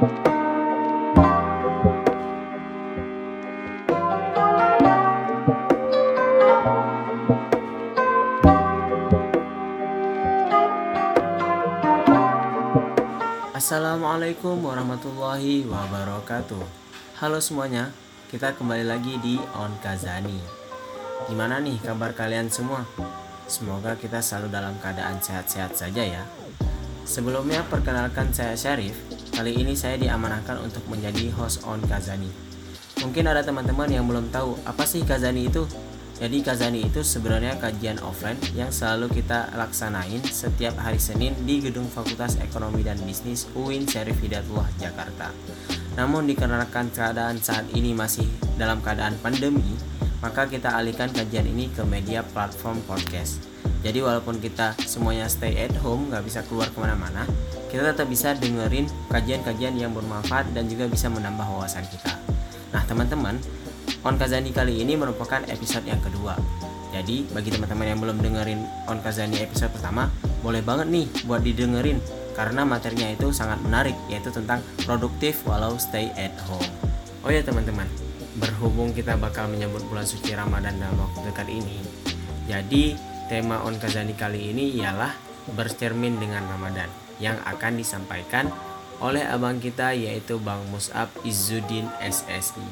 Assalamualaikum warahmatullahi wabarakatuh. Halo semuanya, kita kembali lagi di On Kazani Gimana nih kabar kalian semua? Semoga kita selalu dalam keadaan sehat-sehat saja ya. Sebelumnya perkenalkan saya Syarif Kali ini saya diamanahkan untuk menjadi host On Kazani Mungkin ada teman-teman yang belum tahu apa sih Kazani itu? Jadi Kazani itu sebenarnya kajian offline yang selalu kita laksanain setiap hari Senin di Gedung Fakultas Ekonomi dan Bisnis UIN Syarif Hidayatullah Jakarta. Namun dikarenakan keadaan saat ini masih dalam keadaan pandemi, maka kita alihkan kajian ini ke media platform podcast. Jadi walaupun kita semuanya stay at home, nggak bisa keluar ke mana-mana, kita tetap bisa dengerin kajian-kajian yang bermanfaat dan juga bisa menambah wawasan kita. Nah teman-teman, On Kazani kali ini merupakan episode yang kedua. Jadi bagi teman-teman yang belum dengerin On Kazani episode pertama, boleh banget nih buat didengerin karena materinya itu sangat menarik yaitu tentang produktif walau stay at home. Oh ya teman-teman, berhubung kita bakal menyambut bulan suci Ramadan dalam waktu dekat ini, jadi tema On Kazani kali ini ialah bercermin dengan Ramadan yang akan disampaikan oleh abang kita yaitu Bang Musab Izzuddin SSI.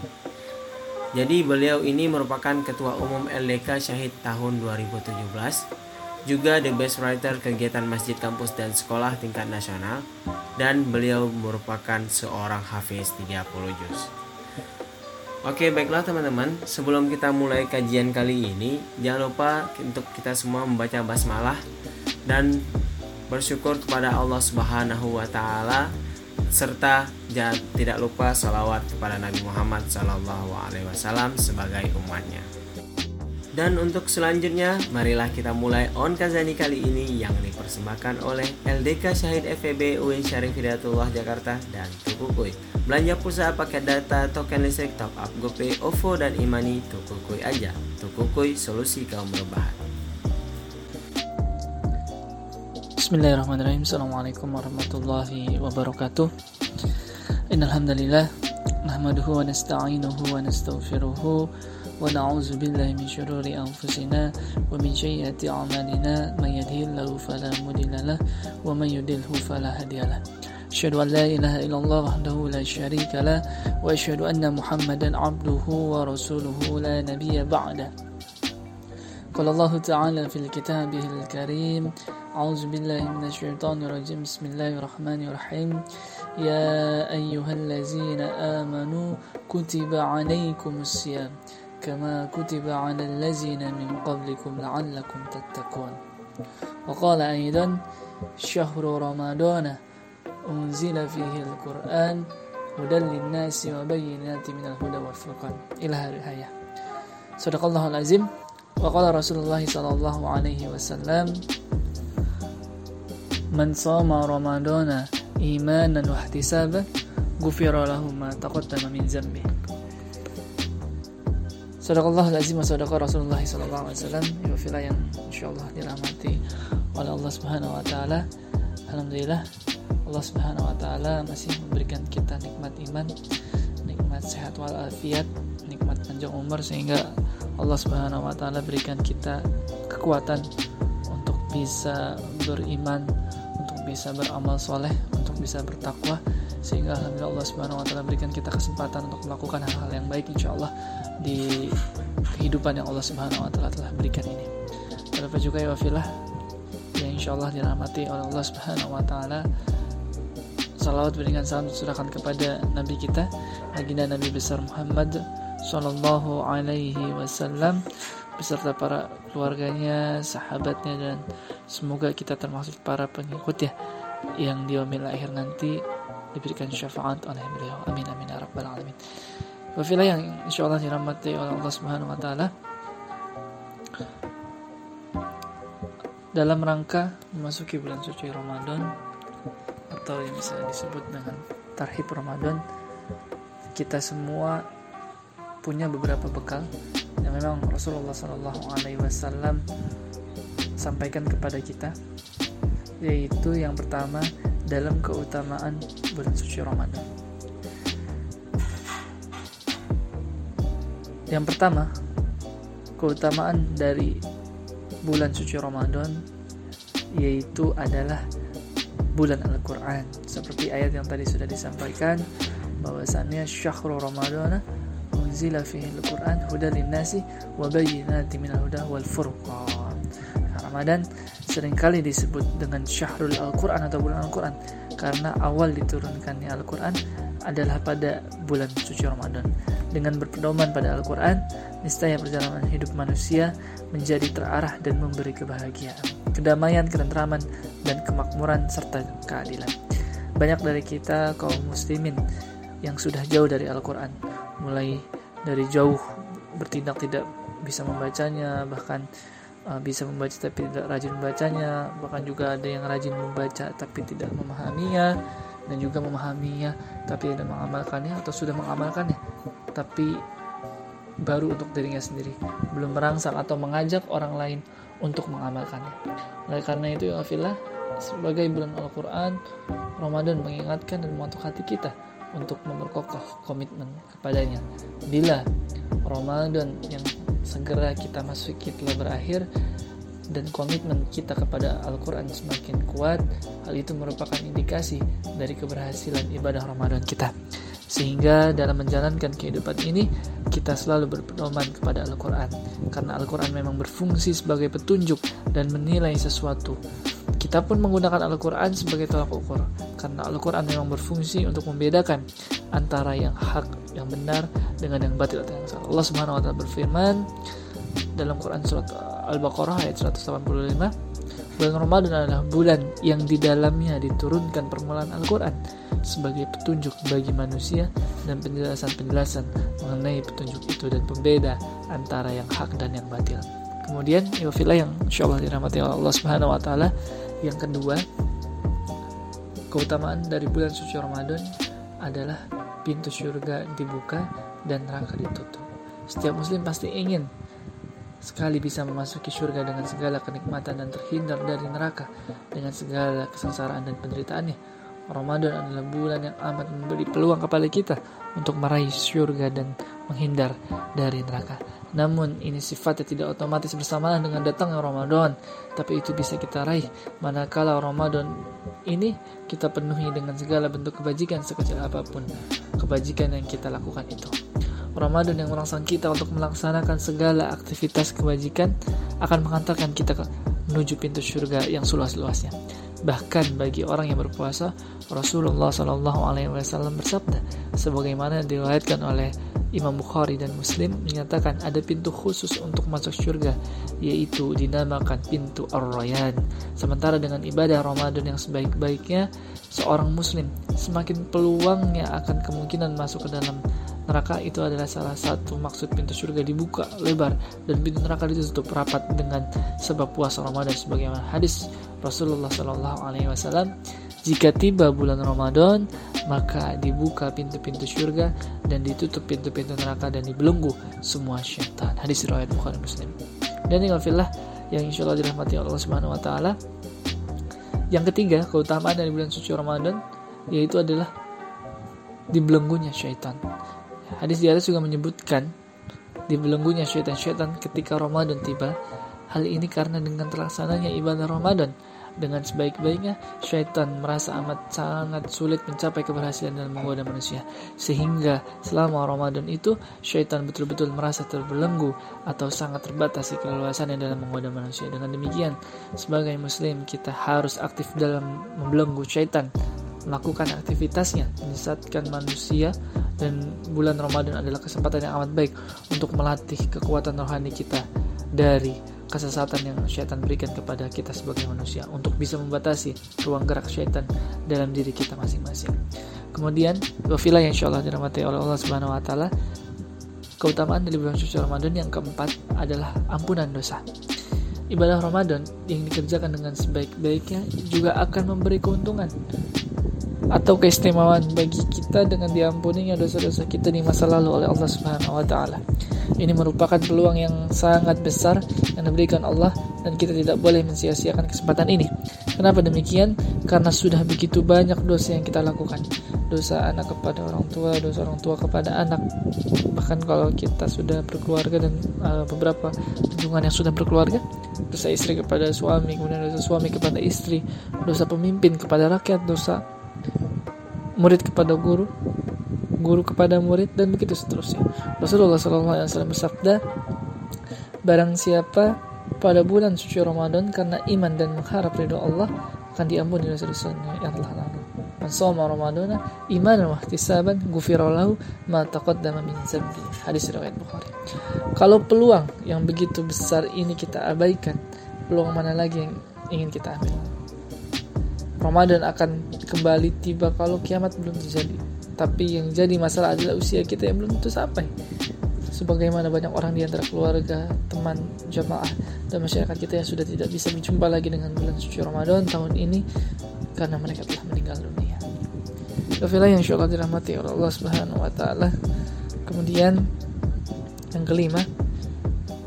Jadi beliau ini merupakan Ketua Umum LDK Syahid tahun 2017, juga The Best Writer kegiatan Masjid Kampus dan Sekolah tingkat nasional, dan beliau merupakan seorang hafiz 30 juz. Oke baiklah teman-teman, sebelum kita mulai kajian kali ini, jangan lupa untuk kita semua membaca basmalah dan bersyukur kepada Allah Subhanahu wa taala serta jangan tidak lupa salawat kepada Nabi Muhammad Sallallahu Alaihi Wasallam sebagai umatnya. Dan untuk selanjutnya, marilah kita mulai On Kazani kali ini yang dipersembahkan oleh LDK Syahid FEB UIN Syarif Hidayatullah Jakarta dan Tukukui. Belanja pulsa paket data, token listrik, top up GoPay, OVO, dan Imani, Tukukui aja. Tukukui, solusi kaum berbahan. Bismillahirrahmanirrahim Assalamualaikum warahmatullahi wabarakatuh Innalhamdulillah Nahmaduhu wa nasta'inuhu wa nasta'ufiruhu ونعوذ بالله من شرور أنفسنا ومن سيئات أعمالنا. من يهده الله فلا مضل له ومن يضلله فلا هادي له. أشهد أن لا إله إلا الله وحده لا شريك له وأشهد أن محمدا عبده ورسوله لا نبي بعده. قال الله تعالى في الكتاب الكريم أعوذ بالله من الشيطان الرجيم. بسم الله الرحمن الرحيم. يا أيها الذين آمنوا كتب عليكم الصيام. كما كتب على الذين من قبلكم لعلكم تتقون. وقال أيضا شهر رمضان أنزل فيه القرآن هدى للناس وبينات من الهدى والفرقان. إلى هذه الآية. صدق الله العظيم. وقال رسول الله صلى الله عليه وسلم من صام رمضان إيمانا واحتسابا غفر له ما تقدم من ذنبه. Sadaqallah lazim sadaqa Rasulullah sallallahu alaihi wasallam. Iwafillah yang insyaallah dirahmati oleh Allah Subhanahu wa taala. Alhamdulillah Allah Subhanahu wa taala masih memberikan kita nikmat iman, nikmat sehat walafiat, nikmat panjang umur sehingga Allah Subhanahu wa taala berikan kita kekuatan untuk bisa beriman, untuk bisa beramal soleh, untuk bisa bertakwa. Sehingga alhamdulillah Allah Subhanahu wa taala berikan kita kesempatan untuk melakukan hal-hal yang baik insyaallah di kehidupan yang Allah Subhanahu wa taala telah berikan ini. Terdapat juga ya wafilah yang insyaallah dirahmati oleh Allah Subhanahu wa taala. Salawat berikan salam surahkan kepada Nabi kita, baginda Nabi besar Muhammad Sallallahu Alaihi Wasallam beserta para keluarganya, sahabatnya dan semoga kita termasuk para pengikutnya yang di akhir nanti diberikan syafaat oleh beliau. Amin amin ya rabbal alamin. Wafilah yang insya Allah dirahmati oleh Allah Subhanahu Wa Taala dalam rangka memasuki bulan suci Ramadan atau yang bisa disebut dengan tarhib Ramadan kita semua punya beberapa bekal yang memang Rasulullah Shallallahu Alaihi Wasallam sampaikan kepada kita yaitu yang pertama dalam keutamaan bulan suci Ramadan. Yang pertama, keutamaan dari bulan suci Ramadan yaitu adalah bulan Al-Quran seperti ayat yang tadi sudah disampaikan bahwasannya syahrul Ramadan unzila fihi al-Quran hudan linnasi wa bayyinati minal huda wal furqan Ramadan sering kali disebut dengan syahrul Al-Quran atau bulan Al-Quran karena awal diturunkannya Al-Quran adalah pada bulan suci Ramadan. Dengan berpedoman pada Al-Quran, niscaya perjalanan hidup manusia menjadi terarah dan memberi kebahagiaan, kedamaian, ketentraman, dan kemakmuran serta keadilan. Banyak dari kita kaum muslimin yang sudah jauh dari Al-Quran, mulai dari jauh bertindak tidak bisa membacanya, bahkan uh, bisa membaca tapi tidak rajin membacanya, bahkan juga ada yang rajin membaca tapi tidak memahaminya, dan juga memahaminya tapi tidak mengamalkannya atau sudah mengamalkannya tapi baru untuk dirinya sendiri. Belum merangsang atau mengajak orang lain untuk mengamalkannya. Oleh karena itu ya sebagai bulan Al-Quran Ramadan mengingatkan dan membentuk hati kita untuk memperkokoh komitmen kepadanya. Bila Ramadan yang segera kita masuki telah berakhir dan komitmen kita kepada Al-Quran semakin kuat, hal itu merupakan indikasi dari keberhasilan ibadah Ramadan kita. Sehingga dalam menjalankan kehidupan ini, kita selalu berpedoman kepada Al-Quran. Karena Al-Quran memang berfungsi sebagai petunjuk dan menilai sesuatu. Kita pun menggunakan Al-Quran sebagai tolak ukur. Karena Al-Quran memang berfungsi untuk membedakan antara yang hak, yang benar, dengan yang batil atau yang salah. Allah Subhanahu wa taala berfirman dalam Quran surat Al-Baqarah ayat 185 Bulan Ramadan adalah bulan yang di dalamnya diturunkan permulaan Al-Quran sebagai petunjuk bagi manusia dan penjelasan-penjelasan mengenai petunjuk itu dan pembeda antara yang hak dan yang batil. Kemudian, iwafilah yang insya Allah dirahmati Allah Subhanahu Wa Taala. Yang kedua, keutamaan dari bulan suci Ramadan adalah pintu surga dibuka dan neraka ditutup. Setiap muslim pasti ingin sekali bisa memasuki surga dengan segala kenikmatan dan terhindar dari neraka dengan segala kesengsaraan dan penderitaannya. Ramadan adalah bulan yang amat memberi peluang kepada kita untuk meraih surga dan menghindar dari neraka. Namun ini sifatnya tidak otomatis bersamaan dengan datangnya Ramadan, tapi itu bisa kita raih manakala Ramadan ini kita penuhi dengan segala bentuk kebajikan sekecil apa pun kebajikan yang kita lakukan itu. Ramadan yang merangsang kita untuk melaksanakan segala aktivitas kebajikan akan mengantarkan kita menuju pintu surga yang seluas-luasnya. Bahkan bagi orang yang berpuasa, Rasulullah Wasallam bersabda, sebagaimana diriwayatkan oleh Imam Bukhari dan Muslim menyatakan ada pintu khusus untuk masuk surga, yaitu dinamakan pintu Ar-Rayyan. Sementara dengan ibadah Ramadan yang sebaik-baiknya, seorang Muslim semakin peluangnya akan kemungkinan masuk ke dalam neraka itu adalah salah satu maksud pintu surga dibuka lebar dan pintu neraka ditutup rapat dengan sebab puasa Ramadan sebagaimana hadis Rasulullah Shallallahu Alaihi Wasallam jika tiba bulan Ramadan maka dibuka pintu-pintu surga dan ditutup pintu-pintu neraka dan dibelenggu semua syaitan. Hadis riwayat Bukhari Muslim. Dan tinggal filah yang insya Allah dirahmati Allah Subhanahu Wa Taala yang ketiga keutamaan dari bulan suci Ramadan yaitu adalah dibelenggunya syaitan. Hadis di atas juga menyebutkan dibelenggunya syaitan-syaitan ketika Ramadan tiba. Hal ini karena dengan terlaksananya ibadah Ramadan dengan sebaik-baiknya, syaitan merasa amat sangat sulit mencapai keberhasilan dalam menggoda manusia. Sehingga selama Ramadan itu, syaitan betul-betul merasa terbelenggu atau sangat terbatas keleluasannya dalam menggoda manusia. Dengan demikian, sebagai muslim kita harus aktif dalam membelenggu syaitan melakukan aktivitasnya menyesatkan manusia dan bulan Ramadan adalah kesempatan yang amat baik untuk melatih kekuatan rohani kita dari kesesatan yang syaitan berikan kepada kita sebagai manusia untuk bisa membatasi ruang gerak syaitan dalam diri kita masing-masing. Kemudian, wafilah yang insya Allah dirahmati oleh Allah Subhanahu wa taala, keutamaan dari bulan suci Ramadan yang keempat adalah ampunan dosa. Ibadah Ramadan yang dikerjakan dengan sebaik-baiknya juga akan memberi keuntungan atau keistimewaan bagi kita dengan diampuninya dosa-dosa kita di masa lalu oleh Allah Subhanahu wa taala. Ini merupakan peluang yang sangat besar yang diberikan Allah dan kita tidak boleh mensia-siakan kesempatan ini. Kenapa demikian? Karena sudah begitu banyak dosa yang kita lakukan. Dosa anak kepada orang tua, dosa orang tua kepada anak. Bahkan kalau kita sudah berkeluarga dan uh, beberapa hubungan yang sudah berkeluarga, dosa istri kepada suami, kemudian dosa suami kepada istri, dosa pemimpin kepada rakyat, dosa murid kepada guru, guru kepada murid dan begitu seterusnya. Rasulullah SAW bersabda, barang siapa pada bulan suci Ramadan karena iman dan mengharap ridho Allah akan diampuni dosa-dosanya yang telah lalu. Man shoma Ramadana imanan wa ihtisaban ghufira lahu ma taqaddama min dzambi. Hadis riwayat Bukhari. Kalau peluang yang begitu besar ini kita abaikan, peluang mana lagi yang ingin kita ambil? Ramadan akan kembali tiba kalau kiamat belum terjadi. Tapi yang jadi masalah adalah usia kita yang belum tentu sampai. Sebagaimana banyak orang di antara keluarga, teman, jamaah, dan masyarakat kita yang sudah tidak bisa berjumpa lagi dengan bulan suci Ramadan tahun ini karena mereka telah meninggal dunia. Kafilah yang Allah dirahmati oleh Allah Subhanahu wa taala. Kemudian yang kelima,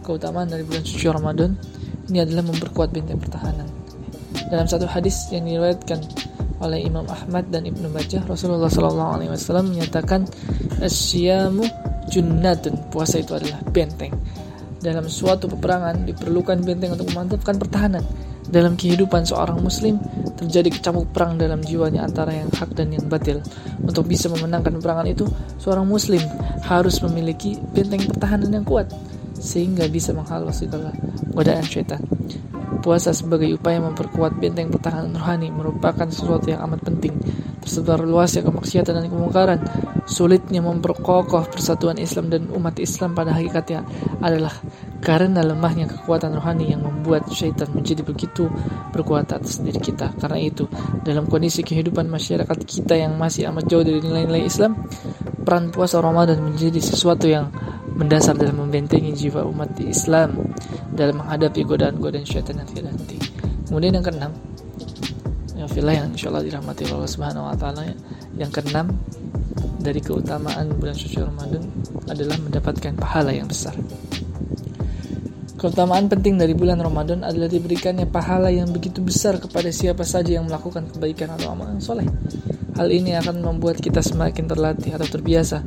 keutamaan dari bulan suci Ramadan ini adalah memperkuat benteng pertahanan. Dalam satu hadis yang diriwayatkan oleh Imam Ahmad dan Ibnu Majah Rasulullah Shallallahu Alaihi Wasallam menyatakan asyamu junnatun. Puasa itu adalah benteng. Dalam suatu peperangan diperlukan benteng untuk memantapkan pertahanan. Dalam kehidupan seorang muslim terjadi kecamuk perang dalam jiwanya antara yang hak dan yang batil. Untuk bisa memenangkan peperangan itu seorang muslim harus memiliki benteng pertahanan yang kuat sehingga bisa menghalau segala godaan syaitan Puasa sebagai upaya memperkuat benteng pertahanan rohani merupakan sesuatu yang amat penting. Tersebar luasnya kemaksiatan dan kemungkaran, sulitnya memperkokoh persatuan Islam dan umat Islam pada hakikatnya adalah karena lemahnya kekuatan rohani yang membuat syaitan menjadi begitu berkuat atas diri kita. Karena itu, dalam kondisi kehidupan masyarakat kita yang masih amat jauh dari nilai-nilai Islam, peran puasa Ramadan menjadi sesuatu yang mendasar dalam membentengi jiwa umat Islam dalam menghadapi godaan-godaan syaitan yang tidak nanti. Kemudian yang keenam, ya filah yang insya Allah dirahmati Allah Subhanahu Wa Taala. Yang keenam dari keutamaan bulan suci Ramadan adalah mendapatkan pahala yang besar. Keutamaan penting dari bulan Ramadan adalah diberikannya pahala yang begitu besar kepada siapa saja yang melakukan kebaikan atau amal yang soleh. Hal ini akan membuat kita semakin terlatih atau terbiasa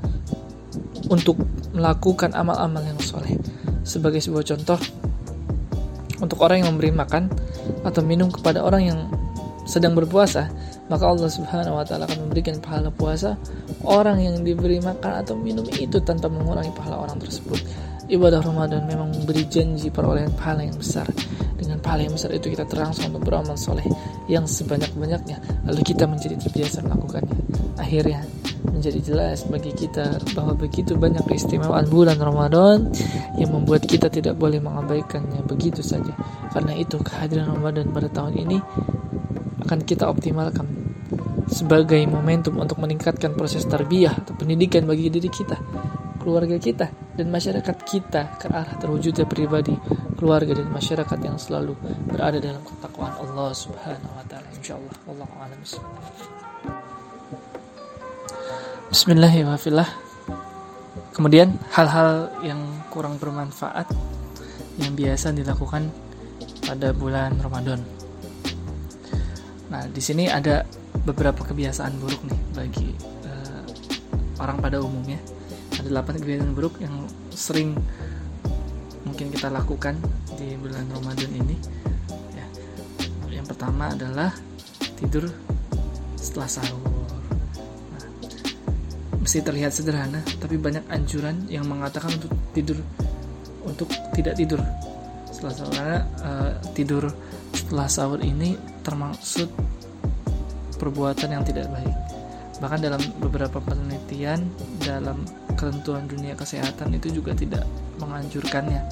untuk melakukan amal-amal yang soleh. Sebagai sebuah contoh, untuk orang yang memberi makan atau minum kepada orang yang sedang berpuasa, maka Allah Subhanahu wa taala akan memberikan pahala puasa orang yang diberi makan atau minum itu tanpa mengurangi pahala orang tersebut. Ibadah Ramadan memang memberi janji perolehan pahala yang besar. Dengan pahala yang besar itu kita terangsang untuk beramal soleh yang sebanyak-banyaknya, lalu kita menjadi terbiasa melakukannya. Akhirnya, menjadi jelas bagi kita bahwa begitu banyak keistimewaan bulan Ramadan yang membuat kita tidak boleh mengabaikannya begitu saja. Karena itu kehadiran Ramadan pada tahun ini akan kita optimalkan sebagai momentum untuk meningkatkan proses tarbiyah atau pendidikan bagi diri kita, keluarga kita, dan masyarakat kita ke arah terwujudnya pribadi, keluarga dan masyarakat yang selalu berada dalam ketakwaan Allah Subhanahu wa taala. Insyaallah. Allah a'lam Bismillahirrahmanirrahim. Kemudian hal-hal yang kurang bermanfaat yang biasa dilakukan pada bulan Ramadan. Nah, di sini ada beberapa kebiasaan buruk nih bagi uh, orang pada umumnya. Ada 8 kebiasaan buruk yang sering mungkin kita lakukan di bulan Ramadan ini. Ya. Yang pertama adalah tidur setelah sahur Meski terlihat sederhana, tapi banyak anjuran yang mengatakan untuk tidur untuk tidak tidur setelah sahur karena uh, tidur setelah sahur ini termaksud perbuatan yang tidak baik. Bahkan dalam beberapa penelitian dalam ketentuan dunia kesehatan itu juga tidak menganjurkannya.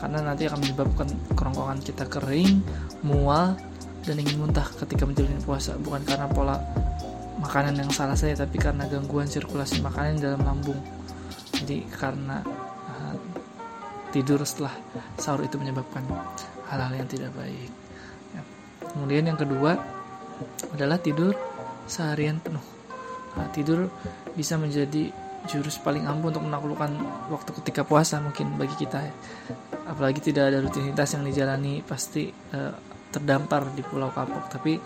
Karena nanti akan menyebabkan kerongkongan kita kering, mual, dan ingin muntah ketika menjalani puasa. Bukan karena pola makanan yang salah saja tapi karena gangguan sirkulasi makanan dalam lambung. Jadi karena uh, tidur setelah sahur itu menyebabkan hal-hal yang tidak baik. Ya. kemudian yang kedua adalah tidur seharian penuh. Nah, tidur bisa menjadi jurus paling ampuh untuk menaklukkan waktu ketika puasa mungkin bagi kita ya. apalagi tidak ada rutinitas yang dijalani pasti uh, terdampar di pulau kapok. Tapi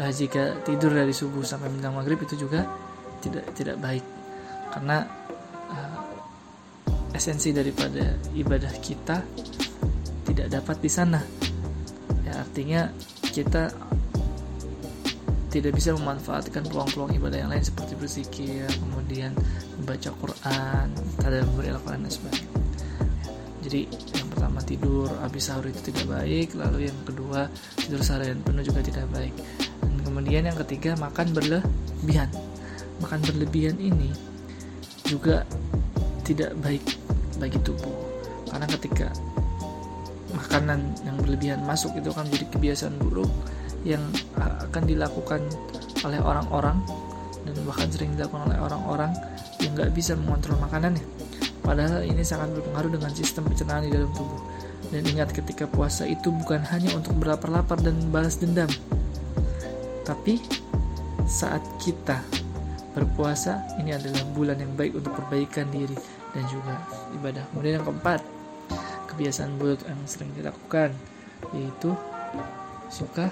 uh, jika tidur dari subuh sampai menjelang maghrib itu juga tidak tidak baik. Karena uh, esensi daripada ibadah kita tidak dapat di sana. Ya artinya kita tidak bisa memanfaatkan peluang-peluang ibadah yang lain seperti berzikir, kemudian membaca Quran, tadabbur Al-Quran dan sebagainya. Jadi yang pertama tidur habis sahur itu tidak baik, lalu yang kedua tidur seharian penuh juga tidak baik. Dan kemudian yang ketiga makan berlebihan. Makan berlebihan ini juga tidak baik bagi tubuh. Karena ketika makanan yang berlebihan masuk itu akan menjadi kebiasaan buruk yang akan dilakukan oleh orang-orang dan bahkan sering dilakukan oleh orang-orang yang nggak bisa mengontrol makanannya. Padahal ini sangat berpengaruh dengan sistem pencernaan di dalam tubuh. Dan ingat ketika puasa itu bukan hanya untuk berlapar-lapar dan balas dendam. Tapi saat kita berpuasa ini adalah bulan yang baik untuk perbaikan diri dan juga ibadah. Kemudian yang keempat, kebiasaan buruk yang sering dilakukan yaitu suka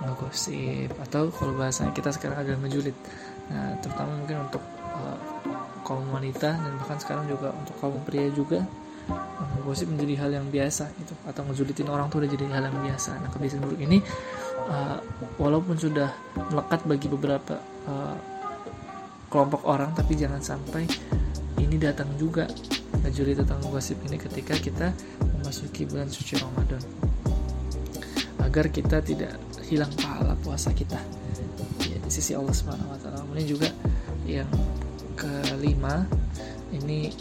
ngegosip atau kalau bahasanya kita sekarang agak ngejulit nah terutama mungkin untuk uh, kaum wanita dan bahkan sekarang juga untuk kaum pria juga ngegosip menjadi hal yang biasa gitu atau ngejulitin orang tuh udah jadi hal yang biasa. Nah kebiasaan buruk ini uh, walaupun sudah melekat bagi beberapa uh, kelompok orang tapi jangan sampai ini datang juga ngejulit tentang gosip ini ketika kita memasuki bulan suci Ramadan. Agar kita tidak hilang pahala puasa kita. Ya, di sisi Allah Subhanahu Wa Taala. Kemudian juga yang kelima ini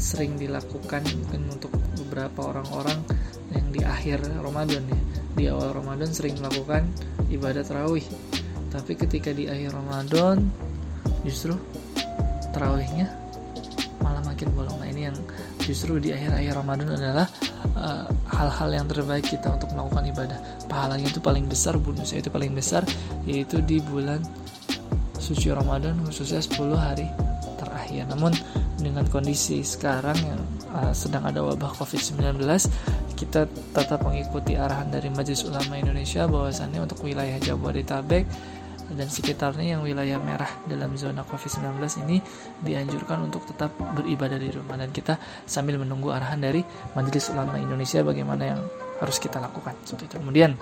sering dilakukan mungkin untuk beberapa orang-orang yang di akhir Ramadan ya. Di awal Ramadan sering melakukan ibadah tarawih tapi ketika di akhir Ramadan justru tarawihnya malah makin bolong. Nah ini yang justru di akhir-akhir Ramadan adalah Eh, hal-hal uh, yang terbaik kita untuk melakukan ibadah. Pahalanya itu paling besar bonusnya itu paling besar yaitu di bulan suci Ramadan khususnya 10 hari terakhir. Namun dengan kondisi sekarang yang uh, sedang ada wabah COVID-19 kita tetap mengikuti arahan dari Majelis Ulama Indonesia bahwasannya untuk wilayah Jabodetabek dan sekitarnya yang wilayah merah dalam zona COVID-19 ini dianjurkan untuk tetap beribadah di rumah dan kita sambil menunggu arahan dari Majelis Ulama Indonesia bagaimana yang harus kita lakukan seperti. Kemudian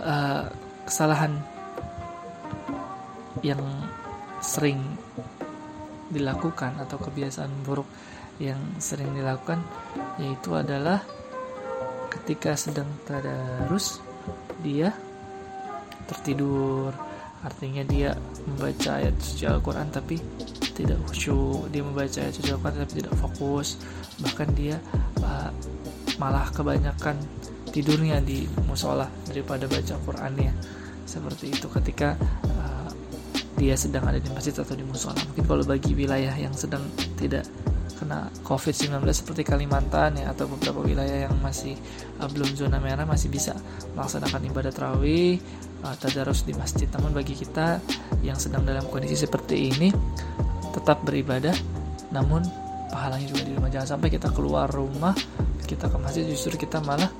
uh, kesalahan yang sering dilakukan atau kebiasaan buruk yang sering dilakukan yaitu adalah ketika sedang tadarus dia tertidur. Artinya dia membaca ayat suci Al-Quran tapi tidak khusyuk. Dia membaca ayat suci Al-Quran tapi tidak fokus. Bahkan dia uh, malah kebanyakan tidurnya di musola daripada baca Qurannya. Seperti itu ketika uh, dia sedang ada di masjid atau di musola. Mungkin kalau bagi wilayah yang sedang tidak kena COVID-19 seperti Kalimantan ya atau beberapa wilayah yang masih uh, belum zona merah masih bisa melaksanakan ibadah tarawih uh, tadarus di masjid. Namun bagi kita yang sedang dalam kondisi seperti ini tetap beribadah namun pahalanya juga di rumah. Jangan sampai kita keluar rumah, kita ke masjid justru kita malah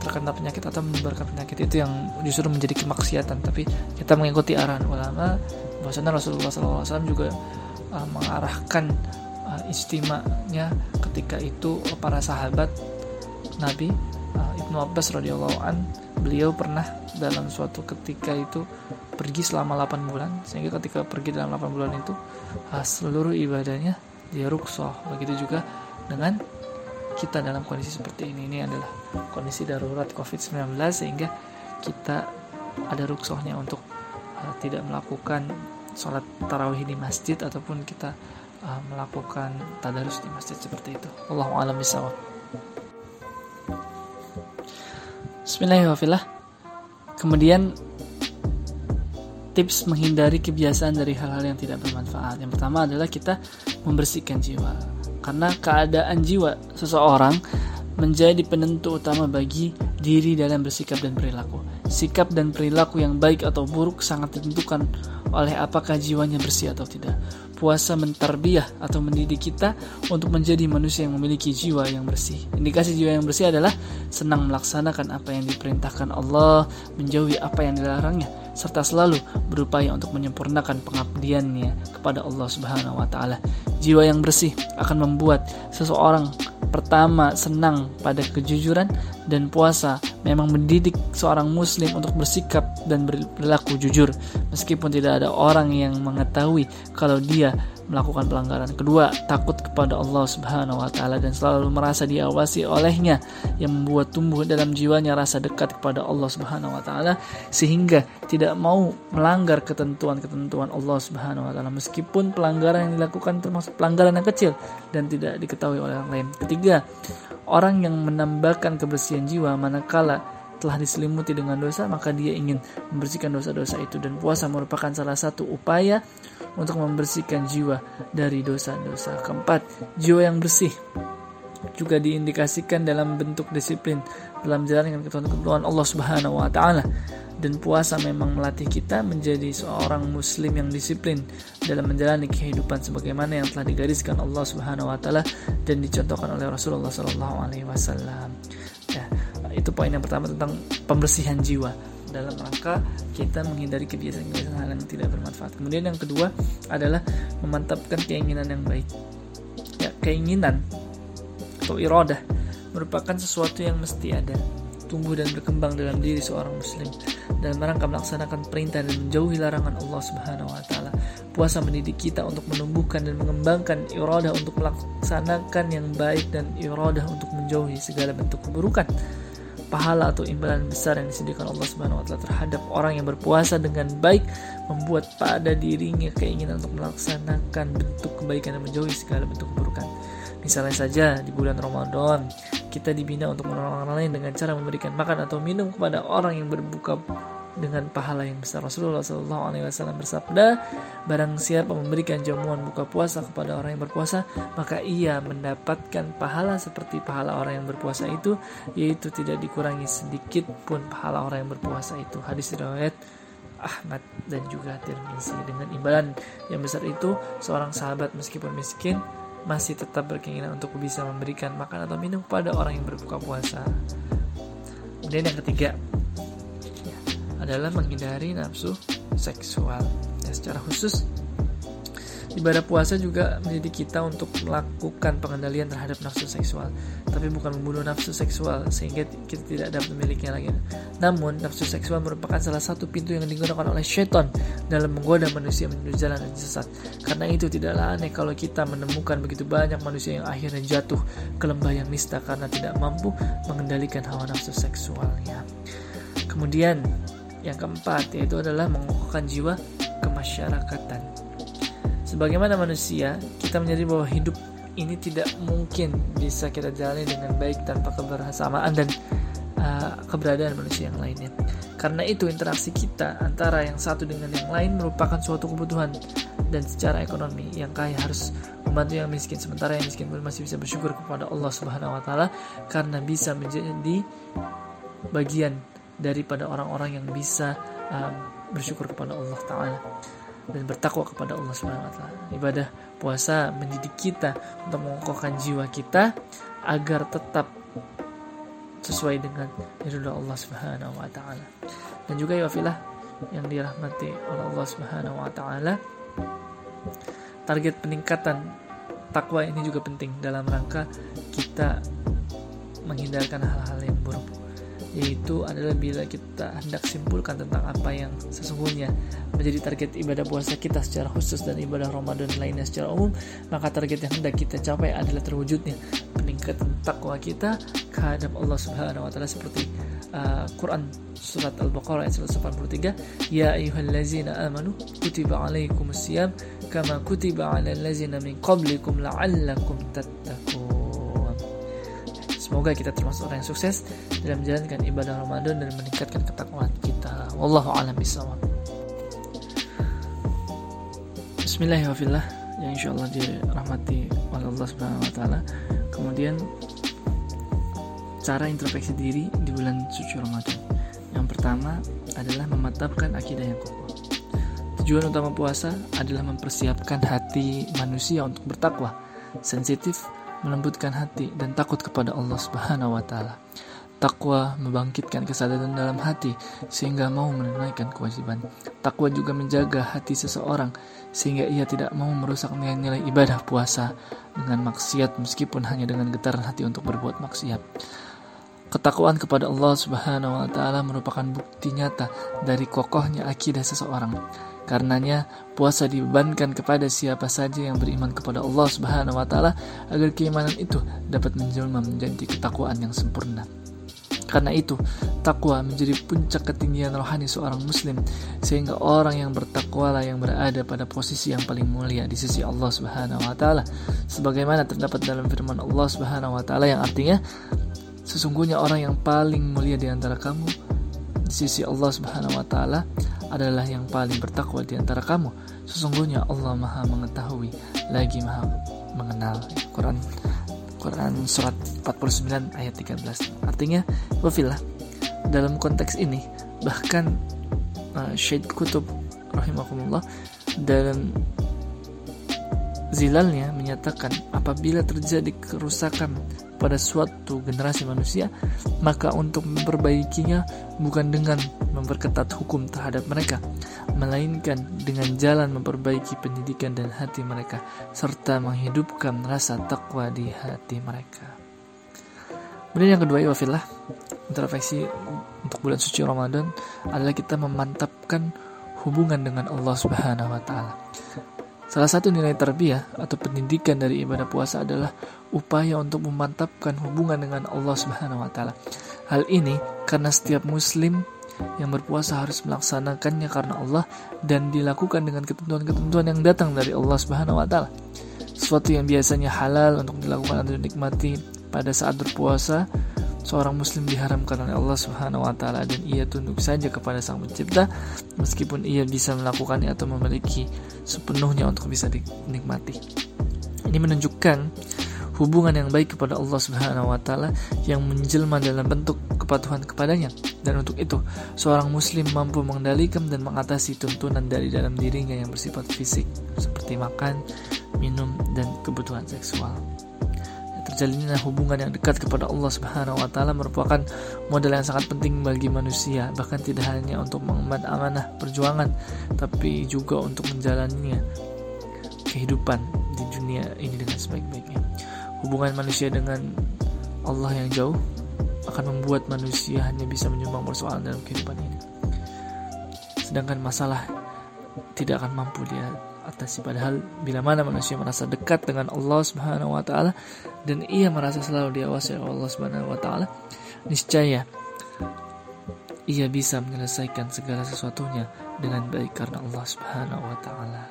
terkena penyakit atau menyebarkan penyakit itu yang justru menjadi kemaksiatan tapi kita mengikuti arahan ulama bahwasanya Rasulullah SAW juga uh, mengarahkan uh, istimanya ketika itu para sahabat Nabi uh, Ibnu Abbas radhiyallahu an beliau pernah dalam suatu ketika itu pergi selama 8 bulan sehingga ketika pergi dalam 8 bulan itu uh, seluruh ibadahnya dia ruksoh begitu juga dengan kita dalam kondisi seperti ini ini adalah kondisi darurat COVID-19 sehingga kita ada ruksohnya untuk uh, tidak melakukan sholat tarawih di masjid ataupun kita uh, melakukan tadarus di masjid seperti itu. Allahu a'lam. Bismillahirrahmanirrahim. Kemudian tips menghindari kebiasaan dari hal-hal yang tidak bermanfaat. Yang pertama adalah kita membersihkan jiwa. Karena keadaan jiwa seseorang menjadi penentu utama bagi diri dalam bersikap dan perilaku. sikap dan perilaku yang baik atau buruk sangat ditentukan oleh apakah jiwanya bersih atau tidak. Puasa mentarbiah atau mendidik kita untuk menjadi manusia yang memiliki jiwa yang bersih. Indikasi jiwa yang bersih adalah senang melaksanakan apa yang diperintahkan Allah, menjauhi apa yang dilarangnya, serta selalu berupaya untuk menyempurnakan pengabdiannya kepada Allah Subhanahu wa taala. Jiwa yang bersih akan membuat seseorang pertama senang pada kejujuran dan puasa memang mendidik seorang muslim untuk bersikap dan berlaku jujur meskipun tidak ada orang yang mengetahui kalau dia melakukan pelanggaran. Kedua, takut kepada Allah Subhanahu wa taala dan selalu merasa diawasi olehnya yang membuat tumbuh dalam jiwanya rasa dekat kepada Allah Subhanahu wa taala sehingga tidak mau melanggar ketentuan-ketentuan Allah Subhanahu wa taala meskipun pelanggaran yang dilakukan termasuk pelanggaran yang kecil dan tidak diketahui oleh orang lain. Ketiga, orang yang menambahkan kebersihan jiwa manakala telah diselimuti dengan dosa, maka dia ingin membersihkan dosa-dosa itu dan puasa merupakan salah satu upaya untuk membersihkan jiwa dari dosa-dosa. Keempat, jiwa yang bersih juga diindikasikan dalam bentuk disiplin dalam jalan dengan ketentuan Allah Subhanahu wa taala. Dan puasa memang melatih kita menjadi seorang muslim yang disiplin dalam menjalani kehidupan sebagaimana yang telah digariskan Allah Subhanahu wa taala dan dicontohkan oleh Rasulullah sallallahu alaihi wasallam. Ya, itu poin yang pertama tentang pembersihan jiwa dalam rangka kita menghindari kebiasaan-kebiasaan hal yang tidak bermanfaat. Kemudian yang kedua adalah memantapkan keinginan yang baik. Ya, keinginan atau iradah merupakan sesuatu yang mesti ada, tumbuh dan berkembang dalam diri seorang muslim dalam rangka melaksanakan perintah dan menjauhi larangan Allah Subhanahu wa taala. Puasa mendidik kita untuk menumbuhkan dan mengembangkan iradah untuk melaksanakan yang baik dan iradah untuk menjauhi segala bentuk keburukan pahala atau imbalan besar yang disediakan Allah Subhanahu wa taala terhadap orang yang berpuasa dengan baik membuat pada dirinya keinginan untuk melaksanakan bentuk kebaikan dan menjauhi segala bentuk keburukan. Misalnya saja di bulan Ramadan kita dibina untuk menolong orang lain dengan cara memberikan makan atau minum kepada orang yang berbuka dengan pahala yang besar. Rasulullah Shallallahu Alaihi Wasallam bersabda, barang siapa memberikan jamuan buka puasa kepada orang yang berpuasa, maka ia mendapatkan pahala seperti pahala orang yang berpuasa itu, yaitu tidak dikurangi sedikit pun pahala orang yang berpuasa itu. Hadis riwayat Ahmad dan juga Tirmizi dengan imbalan yang besar itu seorang sahabat meskipun miskin masih tetap berkeinginan untuk bisa memberikan makan atau minum kepada orang yang berbuka puasa. Kemudian yang ketiga, adalah menghindari nafsu seksual. Ya, secara khusus, ibadah puasa juga mendidik kita untuk melakukan pengendalian terhadap nafsu seksual, tapi bukan membunuh nafsu seksual sehingga kita tidak dapat memilikinya lagi. Namun, nafsu seksual merupakan salah satu pintu yang digunakan oleh syaitan dalam menggoda manusia menuju jalan yang sesat. Karena itu tidaklah aneh kalau kita menemukan begitu banyak manusia yang akhirnya jatuh ke lembah yang nista karena tidak mampu mengendalikan hawa nafsu seksualnya. Kemudian yang keempat yaitu adalah mengukuhkan jiwa kemasyarakatan. Sebagaimana manusia, kita menyadari bahwa hidup ini tidak mungkin bisa kita jalani dengan baik tanpa kebersamaan dan uh, keberadaan manusia yang lainnya. Karena itu interaksi kita antara yang satu dengan yang lain merupakan suatu kebutuhan dan secara ekonomi yang kaya harus membantu yang miskin sementara yang miskin pun masih bisa bersyukur kepada Allah Subhanahu wa taala karena bisa menjadi bagian daripada orang-orang yang bisa um, bersyukur kepada Allah Taala dan bertakwa kepada Allah Subhanahu wa taala. Ibadah puasa mendidik kita untuk mengokohkan jiwa kita agar tetap sesuai dengan ridho Allah Subhanahu wa taala. Dan juga ya filah yang dirahmati oleh Allah Subhanahu wa taala target peningkatan takwa ini juga penting dalam rangka kita menghindarkan hal-hal yang buruk yaitu adalah bila kita hendak simpulkan tentang apa yang sesungguhnya menjadi target ibadah puasa kita secara khusus dan ibadah Ramadan lainnya secara umum maka target yang hendak kita capai adalah terwujudnya peningkatan takwa kita kehadap Allah Subhanahu wa taala seperti uh, Quran surat Al-Baqarah ayat 183 ya ayyuhallazina amanu kutiba alaikumusiyam kama kutiba alal ladzina min qablikum la'allakum tattaqun Semoga kita termasuk orang yang sukses dalam menjalankan ibadah Ramadan dan meningkatkan ketakwaan kita. Wallahu a'lam bishawab. Bismillahirrahmanirrahim. Yang insya Allah dirahmati oleh Allah Subhanahu Wa Taala. Kemudian cara introspeksi diri di bulan suci Ramadan. Yang pertama adalah memantapkan akidah yang kokoh. Tujuan utama puasa adalah mempersiapkan hati manusia untuk bertakwa, sensitif, melembutkan hati dan takut kepada Allah Subhanahu wa taala. Takwa membangkitkan kesadaran dalam hati sehingga mau menunaikan kewajiban. Takwa juga menjaga hati seseorang sehingga ia tidak mau merusak nilai-nilai ibadah puasa dengan maksiat meskipun hanya dengan getaran hati untuk berbuat maksiat. Ketakwaan kepada Allah Subhanahu wa taala merupakan bukti nyata dari kokohnya akidah seseorang. Karenanya, puasa dibebankan kepada siapa saja yang beriman kepada Allah Subhanahu wa taala agar keimanan itu dapat menjelma menjadi ketakwaan yang sempurna. Karena itu, takwa menjadi puncak ketinggian rohani seorang muslim sehingga orang yang bertakwa lah yang berada pada posisi yang paling mulia di sisi Allah Subhanahu wa taala. Sebagaimana terdapat dalam firman Allah Subhanahu wa taala yang artinya sesungguhnya orang yang paling mulia di antara kamu di sisi Allah Subhanahu wa taala adalah yang paling bertakwa di antara kamu. Sesungguhnya Allah Maha mengetahui lagi Maha mengenal. Quran Quran surat 49 ayat 13. Artinya, wafilah dalam konteks ini bahkan uh, Syed Kutub rahimahumullah dalam zilalnya menyatakan apabila terjadi kerusakan pada suatu generasi manusia maka untuk memperbaikinya bukan dengan memperketat hukum terhadap mereka melainkan dengan jalan memperbaiki pendidikan dan hati mereka serta menghidupkan rasa takwa di hati mereka. Kemudian yang kedua ya wafillah introspeksi untuk bulan suci Ramadan adalah kita memantapkan hubungan dengan Allah Subhanahu wa taala Salah satu nilai terbiah atau pendidikan dari ibadah puasa adalah upaya untuk memantapkan hubungan dengan Allah Subhanahu wa taala. Hal ini karena setiap muslim yang berpuasa harus melaksanakannya karena Allah dan dilakukan dengan ketentuan-ketentuan yang datang dari Allah Subhanahu wa taala. Sesuatu yang biasanya halal untuk dilakukan atau dinikmati pada saat berpuasa seorang muslim diharamkan oleh Allah Subhanahu wa taala dan ia tunduk saja kepada Sang Pencipta meskipun ia bisa melakukannya atau memiliki sepenuhnya untuk bisa dinikmati. Ini menunjukkan hubungan yang baik kepada Allah Subhanahu wa taala yang menjelma dalam bentuk kepatuhan kepadanya. Dan untuk itu, seorang muslim mampu mengendalikan dan mengatasi tuntunan dari dalam dirinya yang bersifat fisik seperti makan, minum, dan kebutuhan seksual terjalinnya hubungan yang dekat kepada Allah Subhanahu wa taala merupakan modal yang sangat penting bagi manusia bahkan tidak hanya untuk mengemban amanah perjuangan tapi juga untuk menjalaninya kehidupan di dunia ini dengan sebaik-baiknya. Hubungan manusia dengan Allah yang jauh akan membuat manusia hanya bisa menyumbang persoalan dalam kehidupan ini. Sedangkan masalah tidak akan mampu dia atasi padahal bila mana manusia merasa dekat dengan Allah Subhanahu wa taala dan ia merasa selalu diawasi oleh Allah Subhanahu wa taala, niscaya ia bisa menyelesaikan segala sesuatunya dengan baik karena Allah Subhanahu wa taala.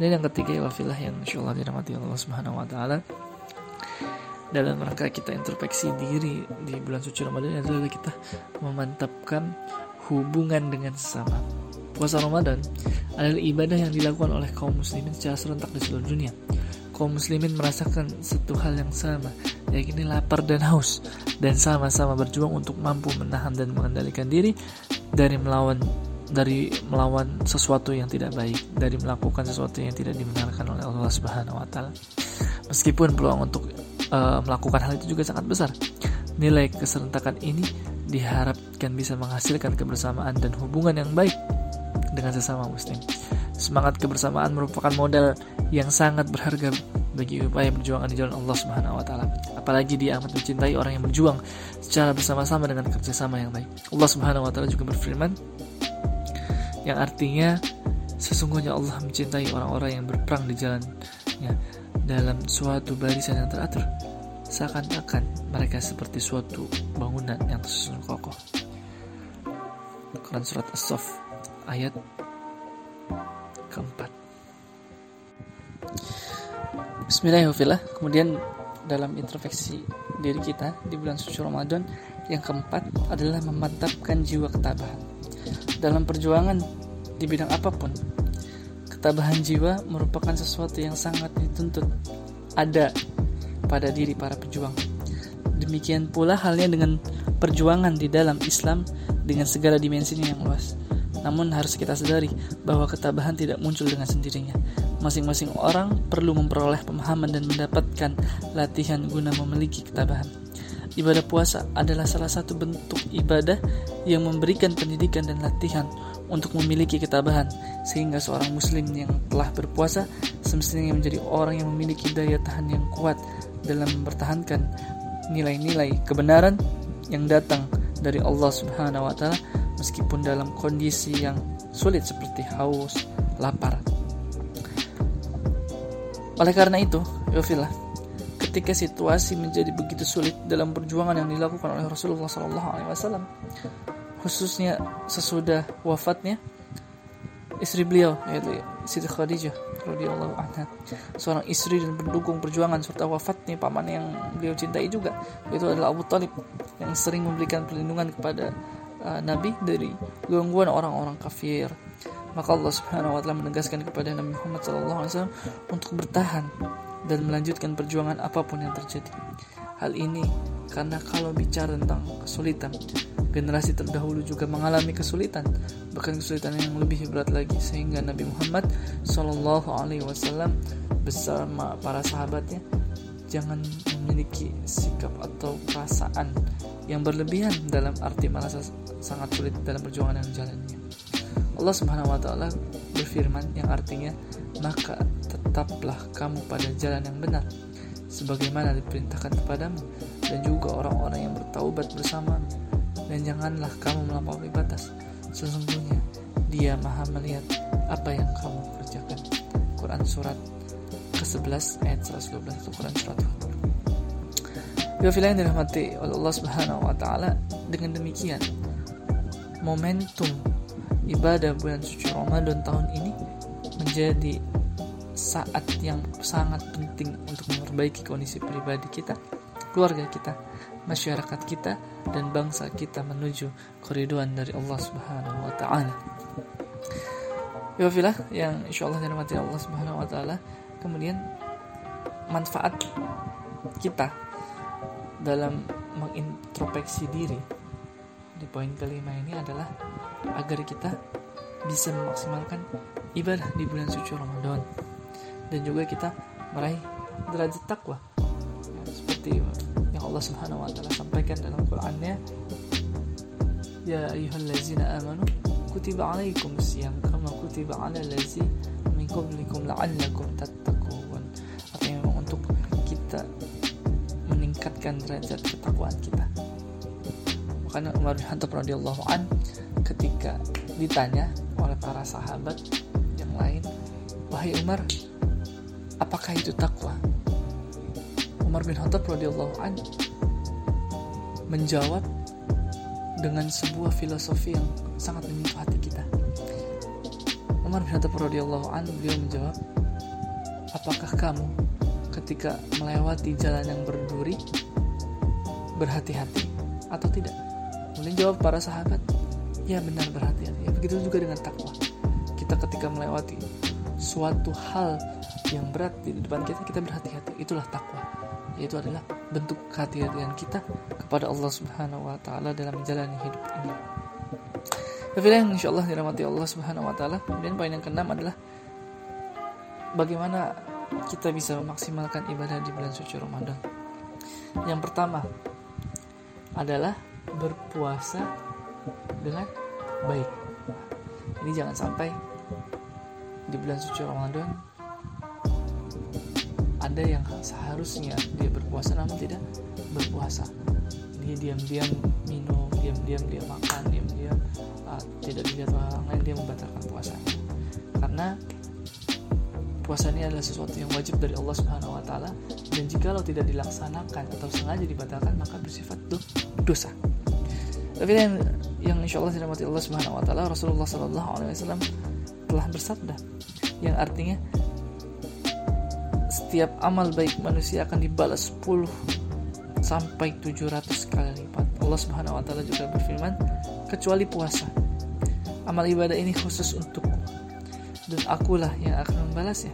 Dan yang ketiga wafilah yang insyaallah dirahmati Allah Subhanahu wa taala dalam rangka kita introspeksi diri di bulan suci Ramadan adalah kita memantapkan hubungan dengan sesama. Puasa Ramadan adalah ibadah yang dilakukan oleh kaum muslimin secara serentak di seluruh dunia kaum muslimin merasakan satu hal yang sama, yakni lapar dan haus, dan sama-sama berjuang untuk mampu menahan dan mengendalikan diri dari melawan dari melawan sesuatu yang tidak baik, dari melakukan sesuatu yang tidak dibenarkan oleh Allah Subhanahu wa taala. Meskipun peluang untuk uh, melakukan hal itu juga sangat besar, nilai keserentakan ini diharapkan bisa menghasilkan kebersamaan dan hubungan yang baik dengan sesama muslim. Semangat kebersamaan merupakan modal yang sangat berharga bagi upaya perjuangan di jalan Allah Subhanahu wa taala. Apalagi dia amat mencintai orang yang berjuang secara bersama-sama dengan kerjasama yang baik. Allah Subhanahu wa taala juga berfirman yang artinya sesungguhnya Allah mencintai orang-orang yang berperang di jalannya dalam suatu barisan yang teratur seakan-akan mereka seperti suatu bangunan yang tersusun kokoh. Quran surat As-Saff ayat keempat. Bismillahirrahmanirrahim. Kemudian dalam introspeksi diri kita di bulan suci Ramadan yang keempat adalah memantapkan jiwa ketabahan. Dalam perjuangan di bidang apa pun, ketabahan jiwa merupakan sesuatu yang sangat dituntut ada pada diri para pejuang. Demikian pula halnya dengan perjuangan di dalam Islam dengan segala dimensinya yang luas. Namun harus kita sadari bahwa ketabahan tidak muncul dengan sendirinya. Masing-masing orang perlu memperoleh pemahaman dan mendapatkan latihan guna memiliki ketabahan. Ibadah puasa adalah salah satu bentuk ibadah yang memberikan pendidikan dan latihan untuk memiliki ketabahan, sehingga seorang muslim yang telah berpuasa semestinya menjadi orang yang memiliki daya tahan yang kuat dalam mempertahankan nilai-nilai kebenaran yang datang dari Allah Subhanahu wa taala meskipun dalam kondisi yang sulit seperti haus, lapar. Oleh karena itu, Yofilah, ketika situasi menjadi begitu sulit dalam perjuangan yang dilakukan oleh Rasulullah SAW, khususnya sesudah wafatnya istri beliau yaitu Siti Khadijah radhiyallahu anha seorang istri dan pendukung perjuangan serta wafatnya paman yang beliau cintai juga yaitu adalah Abu Talib yang sering memberikan perlindungan kepada uh, Nabi dari gangguan orang-orang kafir maka Allah Subhanahu wa taala menegaskan kepada Nabi Muhammad SAW untuk bertahan dan melanjutkan perjuangan apa pun yang terjadi. Hal ini karena kalau bicara tentang kesulitan, generasi terdahulu juga mengalami kesulitan, bahkan kesulitan yang lebih berat lagi sehingga Nabi Muhammad Wasallam bersama para sahabatnya jangan memiliki sikap atau perasaan yang berlebihan dalam arti merasa sangat sulit dalam perjuangan yang jalannya. Allah Subhanahu wa taala berfirman yang artinya maka tetaplah kamu pada jalan yang benar sebagaimana diperintahkan kepadamu dan juga orang-orang yang bertaubat bersama dan janganlah kamu melampaui batas. Sesungguhnya dia maha melihat apa yang kamu kerjakan. Quran Surat ke-11 ayat 112 itu Quran Surat yang dirahmati oleh Allah Subhanahu wa taala dengan demikian momentum ibadah bulan suci Ramadan tahun ini menjadi saat yang sangat penting untuk memperbaiki kondisi pribadi kita, keluarga kita, masyarakat kita dan bangsa kita menuju keriduan dari Allah Subhanahu wa taala. Ya yang insya Allah dirahmati Allah Subhanahu wa taala. Kemudian manfaat kita dalam mengintrospeksi diri di poin kelima ini adalah agar kita bisa memaksimalkan ibadah di bulan suci Ramadan. Dan juga kita meraih derajat takwa. Ya, seperti yang Allah Subhanahu wa taala sampaikan dalam Qur'annya Ya ayyuhallazina amanu kutiba alaikum siyam kama kutiba ala allazi min qablikum la'allakum tattaqun meningkatkan derajat ketakwaan kita makanya Umar bin Khattab radhiyallahu an ketika ditanya oleh para sahabat yang lain wahai Umar apakah itu takwa Umar bin Khattab radhiyallahu an menjawab dengan sebuah filosofi yang sangat menyentuh hati kita. Umar bin Khattab radhiyallahu an beliau menjawab, "Apakah kamu ketika melewati jalan yang berduri berhati-hati atau tidak?" Kemudian jawab para sahabat, "Ya benar berhati-hati." Ya, begitu juga dengan takwa. Kita ketika melewati suatu hal yang berat di depan kita, kita berhati-hati. Itulah takwa yaitu adalah bentuk kehati-hatian kita kepada Allah Subhanahu wa taala dalam menjalani hidup ini. Tapi yang insya Allah dirahmati Allah Subhanahu wa taala. Kemudian poin yang keenam adalah bagaimana kita bisa memaksimalkan ibadah di bulan suci Ramadan. Yang pertama adalah berpuasa dengan baik. Ini jangan sampai di bulan suci Ramadan ada yang seharusnya dia berpuasa namun tidak berpuasa. Dia diam-diam minum diam-diam dia makan diam-diam uh, tidak dilihat orang lain dia membatalkan puasanya karena puasa ini adalah sesuatu yang wajib dari Allah Subhanahu wa taala dan jika lo tidak dilaksanakan atau sengaja dibatalkan maka bersifat dosa. Tapi yang yang insya Allah dirahmati Allah Subhanahu wa taala Rasulullah Shallallahu alaihi wasallam telah bersabda yang artinya setiap amal baik manusia akan dibalas 10 sampai 700 kali lipat. Allah Subhanahu wa taala juga berfirman, kecuali puasa. Amal ibadah ini khusus untukku dan akulah yang akan membalasnya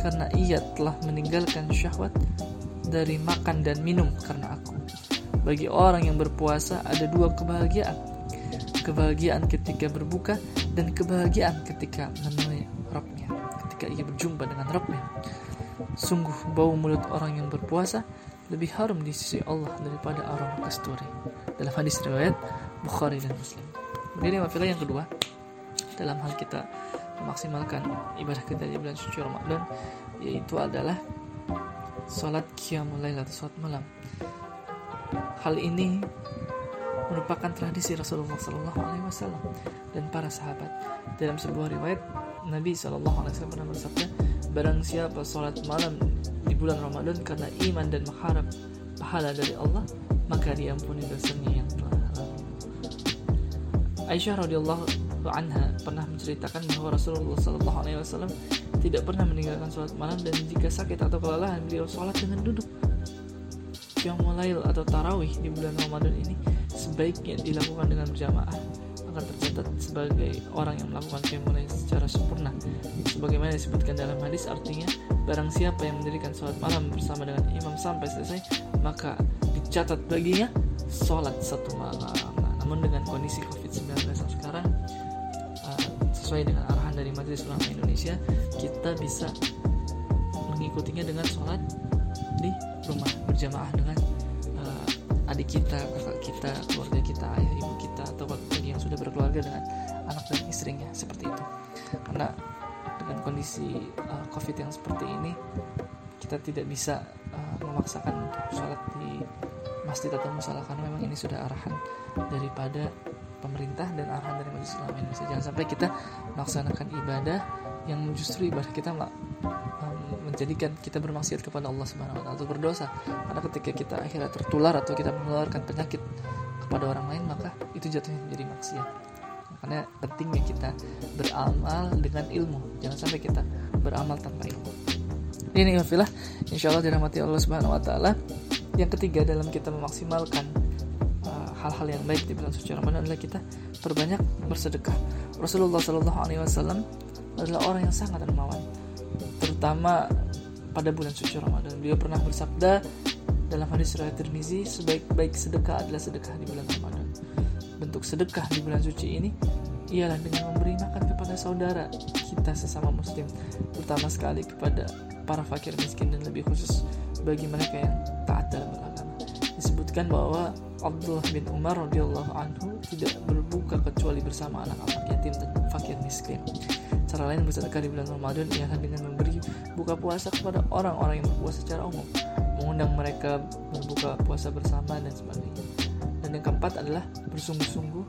karena ia telah meninggalkan syahwat dari makan dan minum karena. Bagi orang yang berpuasa ada dua kebahagiaan. kebahagiaan ketika berbuka dan kebahagiaan ketika menemui Rabbnya ketika ia berjumpa dengan Rabbnya. Sungguh bau mulut orang yang berpuasa lebih harum di sisi Allah daripada aroma kasturi. Dalam hadis riwayat Bukhari dan Muslim. Kemudian yang kedua dalam hal kita memaksimalkan ibadah kita di bulan suci Ramadan yaitu adalah sholat qiyamul lail atau sholat malam hal ini merupakan tradisi Rasulullah Sallallahu Alaihi Wasallam dan para sahabat. Dalam sebuah riwayat, Nabi Sallallahu Alaihi Wasallam pernah bersabda, "Barang siapa sholat malam di bulan Ramadan karena iman dan mengharap pahala dari Allah, maka diampuni dosanya yang telah lalu." Aisyah radhiyallahu anha pernah menceritakan bahwa Rasulullah Sallallahu Alaihi Wasallam tidak pernah meninggalkan sholat malam dan jika sakit atau kelelahan beliau sholat dengan duduk. Qiyamul atau tarawih di bulan Ramadan ini sebaiknya dilakukan dengan berjamaah akan tercatat sebagai orang yang melakukan qiyamul secara sempurna. Sebagaimana disebutkan dalam hadis artinya barang siapa yang mendirikan sholat malam bersama dengan imam sampai selesai maka dicatat baginya sholat satu malam. Nah, namun dengan kondisi COVID-19 sekarang uh, sesuai dengan arahan dari Majelis Ulama Indonesia kita bisa mengikutinya dengan sholat di rumah berjamaah dengan adik kita, kakak kita, keluarga kita, ayah ibu kita atau bagi yang sudah berkeluarga dengan anak dan istrinya seperti itu. Karena dengan kondisi uh, COVID yang seperti ini kita tidak bisa uh, memaksakan sholat di masjid atau musola karena memang ini sudah arahan daripada pemerintah dan arahan dari majelis ulama Indonesia. Jangan sampai kita melaksanakan ibadah yang justru ibadah kita menjadikan kita bermaksiat kepada Allah Subhanahu wa taala atau berdosa. Karena ketika kita akhirnya tertular atau kita menularkan penyakit kepada orang lain, maka itu jatuhnya menjadi maksiat. Makanya pentingnya kita beramal dengan ilmu. Jangan sampai kita beramal tanpa ilmu. Ini wafilah, insya Allah dirahmati Allah Subhanahu wa taala. Yang ketiga dalam kita memaksimalkan uh, hal-hal yang baik di bulan suci Ramadan adalah kita perbanyak bersedekah. Rasulullah Shallallahu Alaihi Wasallam adalah orang yang sangat dermawan, terutama pada bulan suci Ramadan. Beliau pernah bersabda dalam hadis riwayat Tirmizi, sebaik-baik sedekah adalah sedekah di bulan Ramadan. Bentuk sedekah di bulan suci ini ialah dengan memberi makan kepada saudara kita sesama muslim, terutama sekali kepada para fakir miskin dan lebih khusus bagi mereka yang taat dalam beragama. Disebutkan bahwa Abdullah bin Umar radhiyallahu anhu tidak berbuka kecuali bersama anak-anak yatim dan fakir miskin. Cara lain bersedekah di bulan Ramadan ialah dengan memberi buka puasa kepada orang-orang yang berpuasa secara umum, mengundang mereka berbuka puasa bersama dan sebagainya. Dan yang keempat adalah bersungguh-sungguh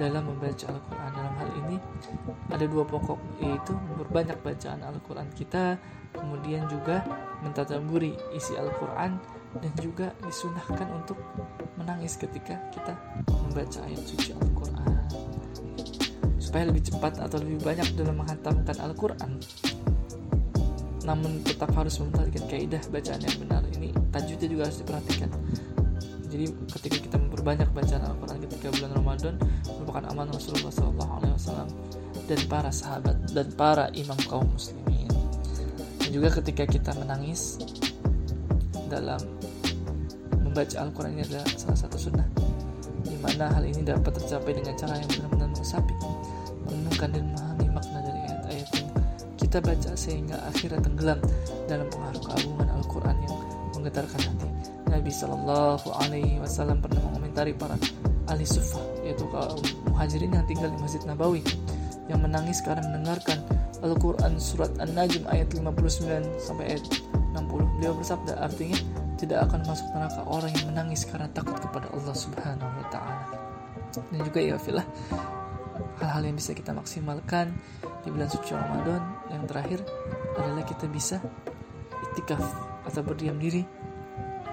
dalam membaca Al-Quran. Ini ada dua pokok yaitu memperbanyak bacaan Al-Quran kita, kemudian juga mentadaburi isi Al-Quran dan juga disunahkan untuk menangis ketika kita membaca ayat suci Al-Quran. Supaya lebih cepat atau lebih banyak dalam menghantamkan Al-Quran. Namun tetap harus memperhatikan kaidah bacaan yang benar. Ini tajwidnya juga harus diperhatikan. Jadi ketika kita memperbanyak bacaan Al-Quran ketika bulan Ramadan merupakan aman Rasulullah SAW dan para sahabat dan para imam kaum muslimin dan juga ketika kita menangis dalam membaca Al-Quran ini adalah salah satu sunnah di mana hal ini dapat tercapai dengan cara yang benar-benar meresapi merenungkan dan memahami makna dari ayat-ayat yang kita baca sehingga akhirnya tenggelam dalam pengaruh keagungan Al-Quran yang menggetarkan hati. Nabi Shallallahu Alaihi Wasallam pernah mengomentari para ahli sufa yaitu kaum muhajirin yang tinggal di Masjid Nabawi yang menangis karena mendengarkan Al-Quran surat An-Najm ayat 59 sampai ayat 60. Beliau bersabda artinya tidak akan masuk neraka orang yang menangis karena takut kepada Allah Subhanahu wa taala. Dan juga ya filah hal-hal yang bisa kita maksimalkan di bulan suci Ramadan yang terakhir adalah kita bisa itikaf atau berdiam diri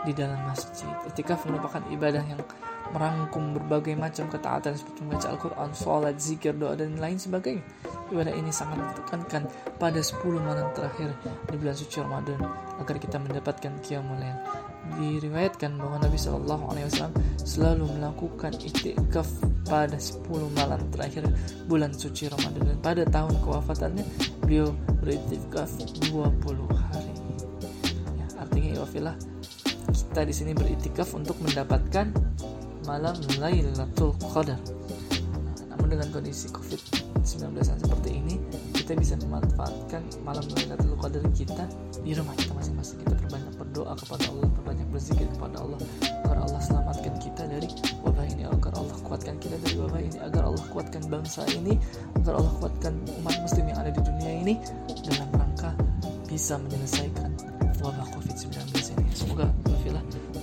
di dalam masjid. Itikaf merupakan ibadah yang merangkum berbagai macam ketaatan seperti membaca Al-Quran, sholat, zikir, doa, dan lain sebagainya. Ibadah ini sangat ditekankan pada 10 malam terakhir di bulan suci Ramadan agar kita mendapatkan qiyamul Diriwayatkan bahwa Nabi Shallallahu Alaihi Wasallam selalu melakukan itikaf pada 10 malam terakhir bulan suci Ramadan dan pada tahun kewafatannya beliau beritikaf 20 hari. Ya, artinya ya kita di sini beritikaf untuk mendapatkan malam Lailatul Qadar. namun dengan kondisi COVID-19 yang seperti ini kita bisa memanfaatkan malam Lailatul Qadar kita di rumah kita masing-masing. Kita perbanyak berdoa kepada Allah perbanyak berzikir kepada Allah agar Allah selamatkan kita dari wabah ini agar Allah kuatkan kita dari wabah ini agar Allah kuatkan bangsa ini agar Allah kuatkan umat muslim yang ada di dunia ini dalam rangka bisa menyelesaikan wabah COVID-19 ini. Semoga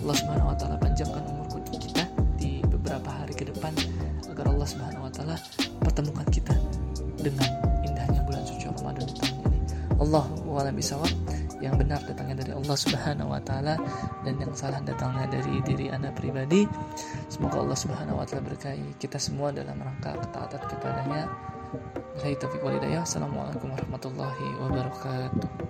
Allah Subhanahu wa taala panjangkan umur a'lam bishawab. Yang benar datangnya dari Allah Subhanahu wa taala dan yang salah datangnya dari diri Anda pribadi. Semoga Allah Subhanahu wa taala berkahi kita semua dalam rangka ketaatan kepadanya. Saya Taufiq Walidayah. Assalamualaikum warahmatullahi wabarakatuh.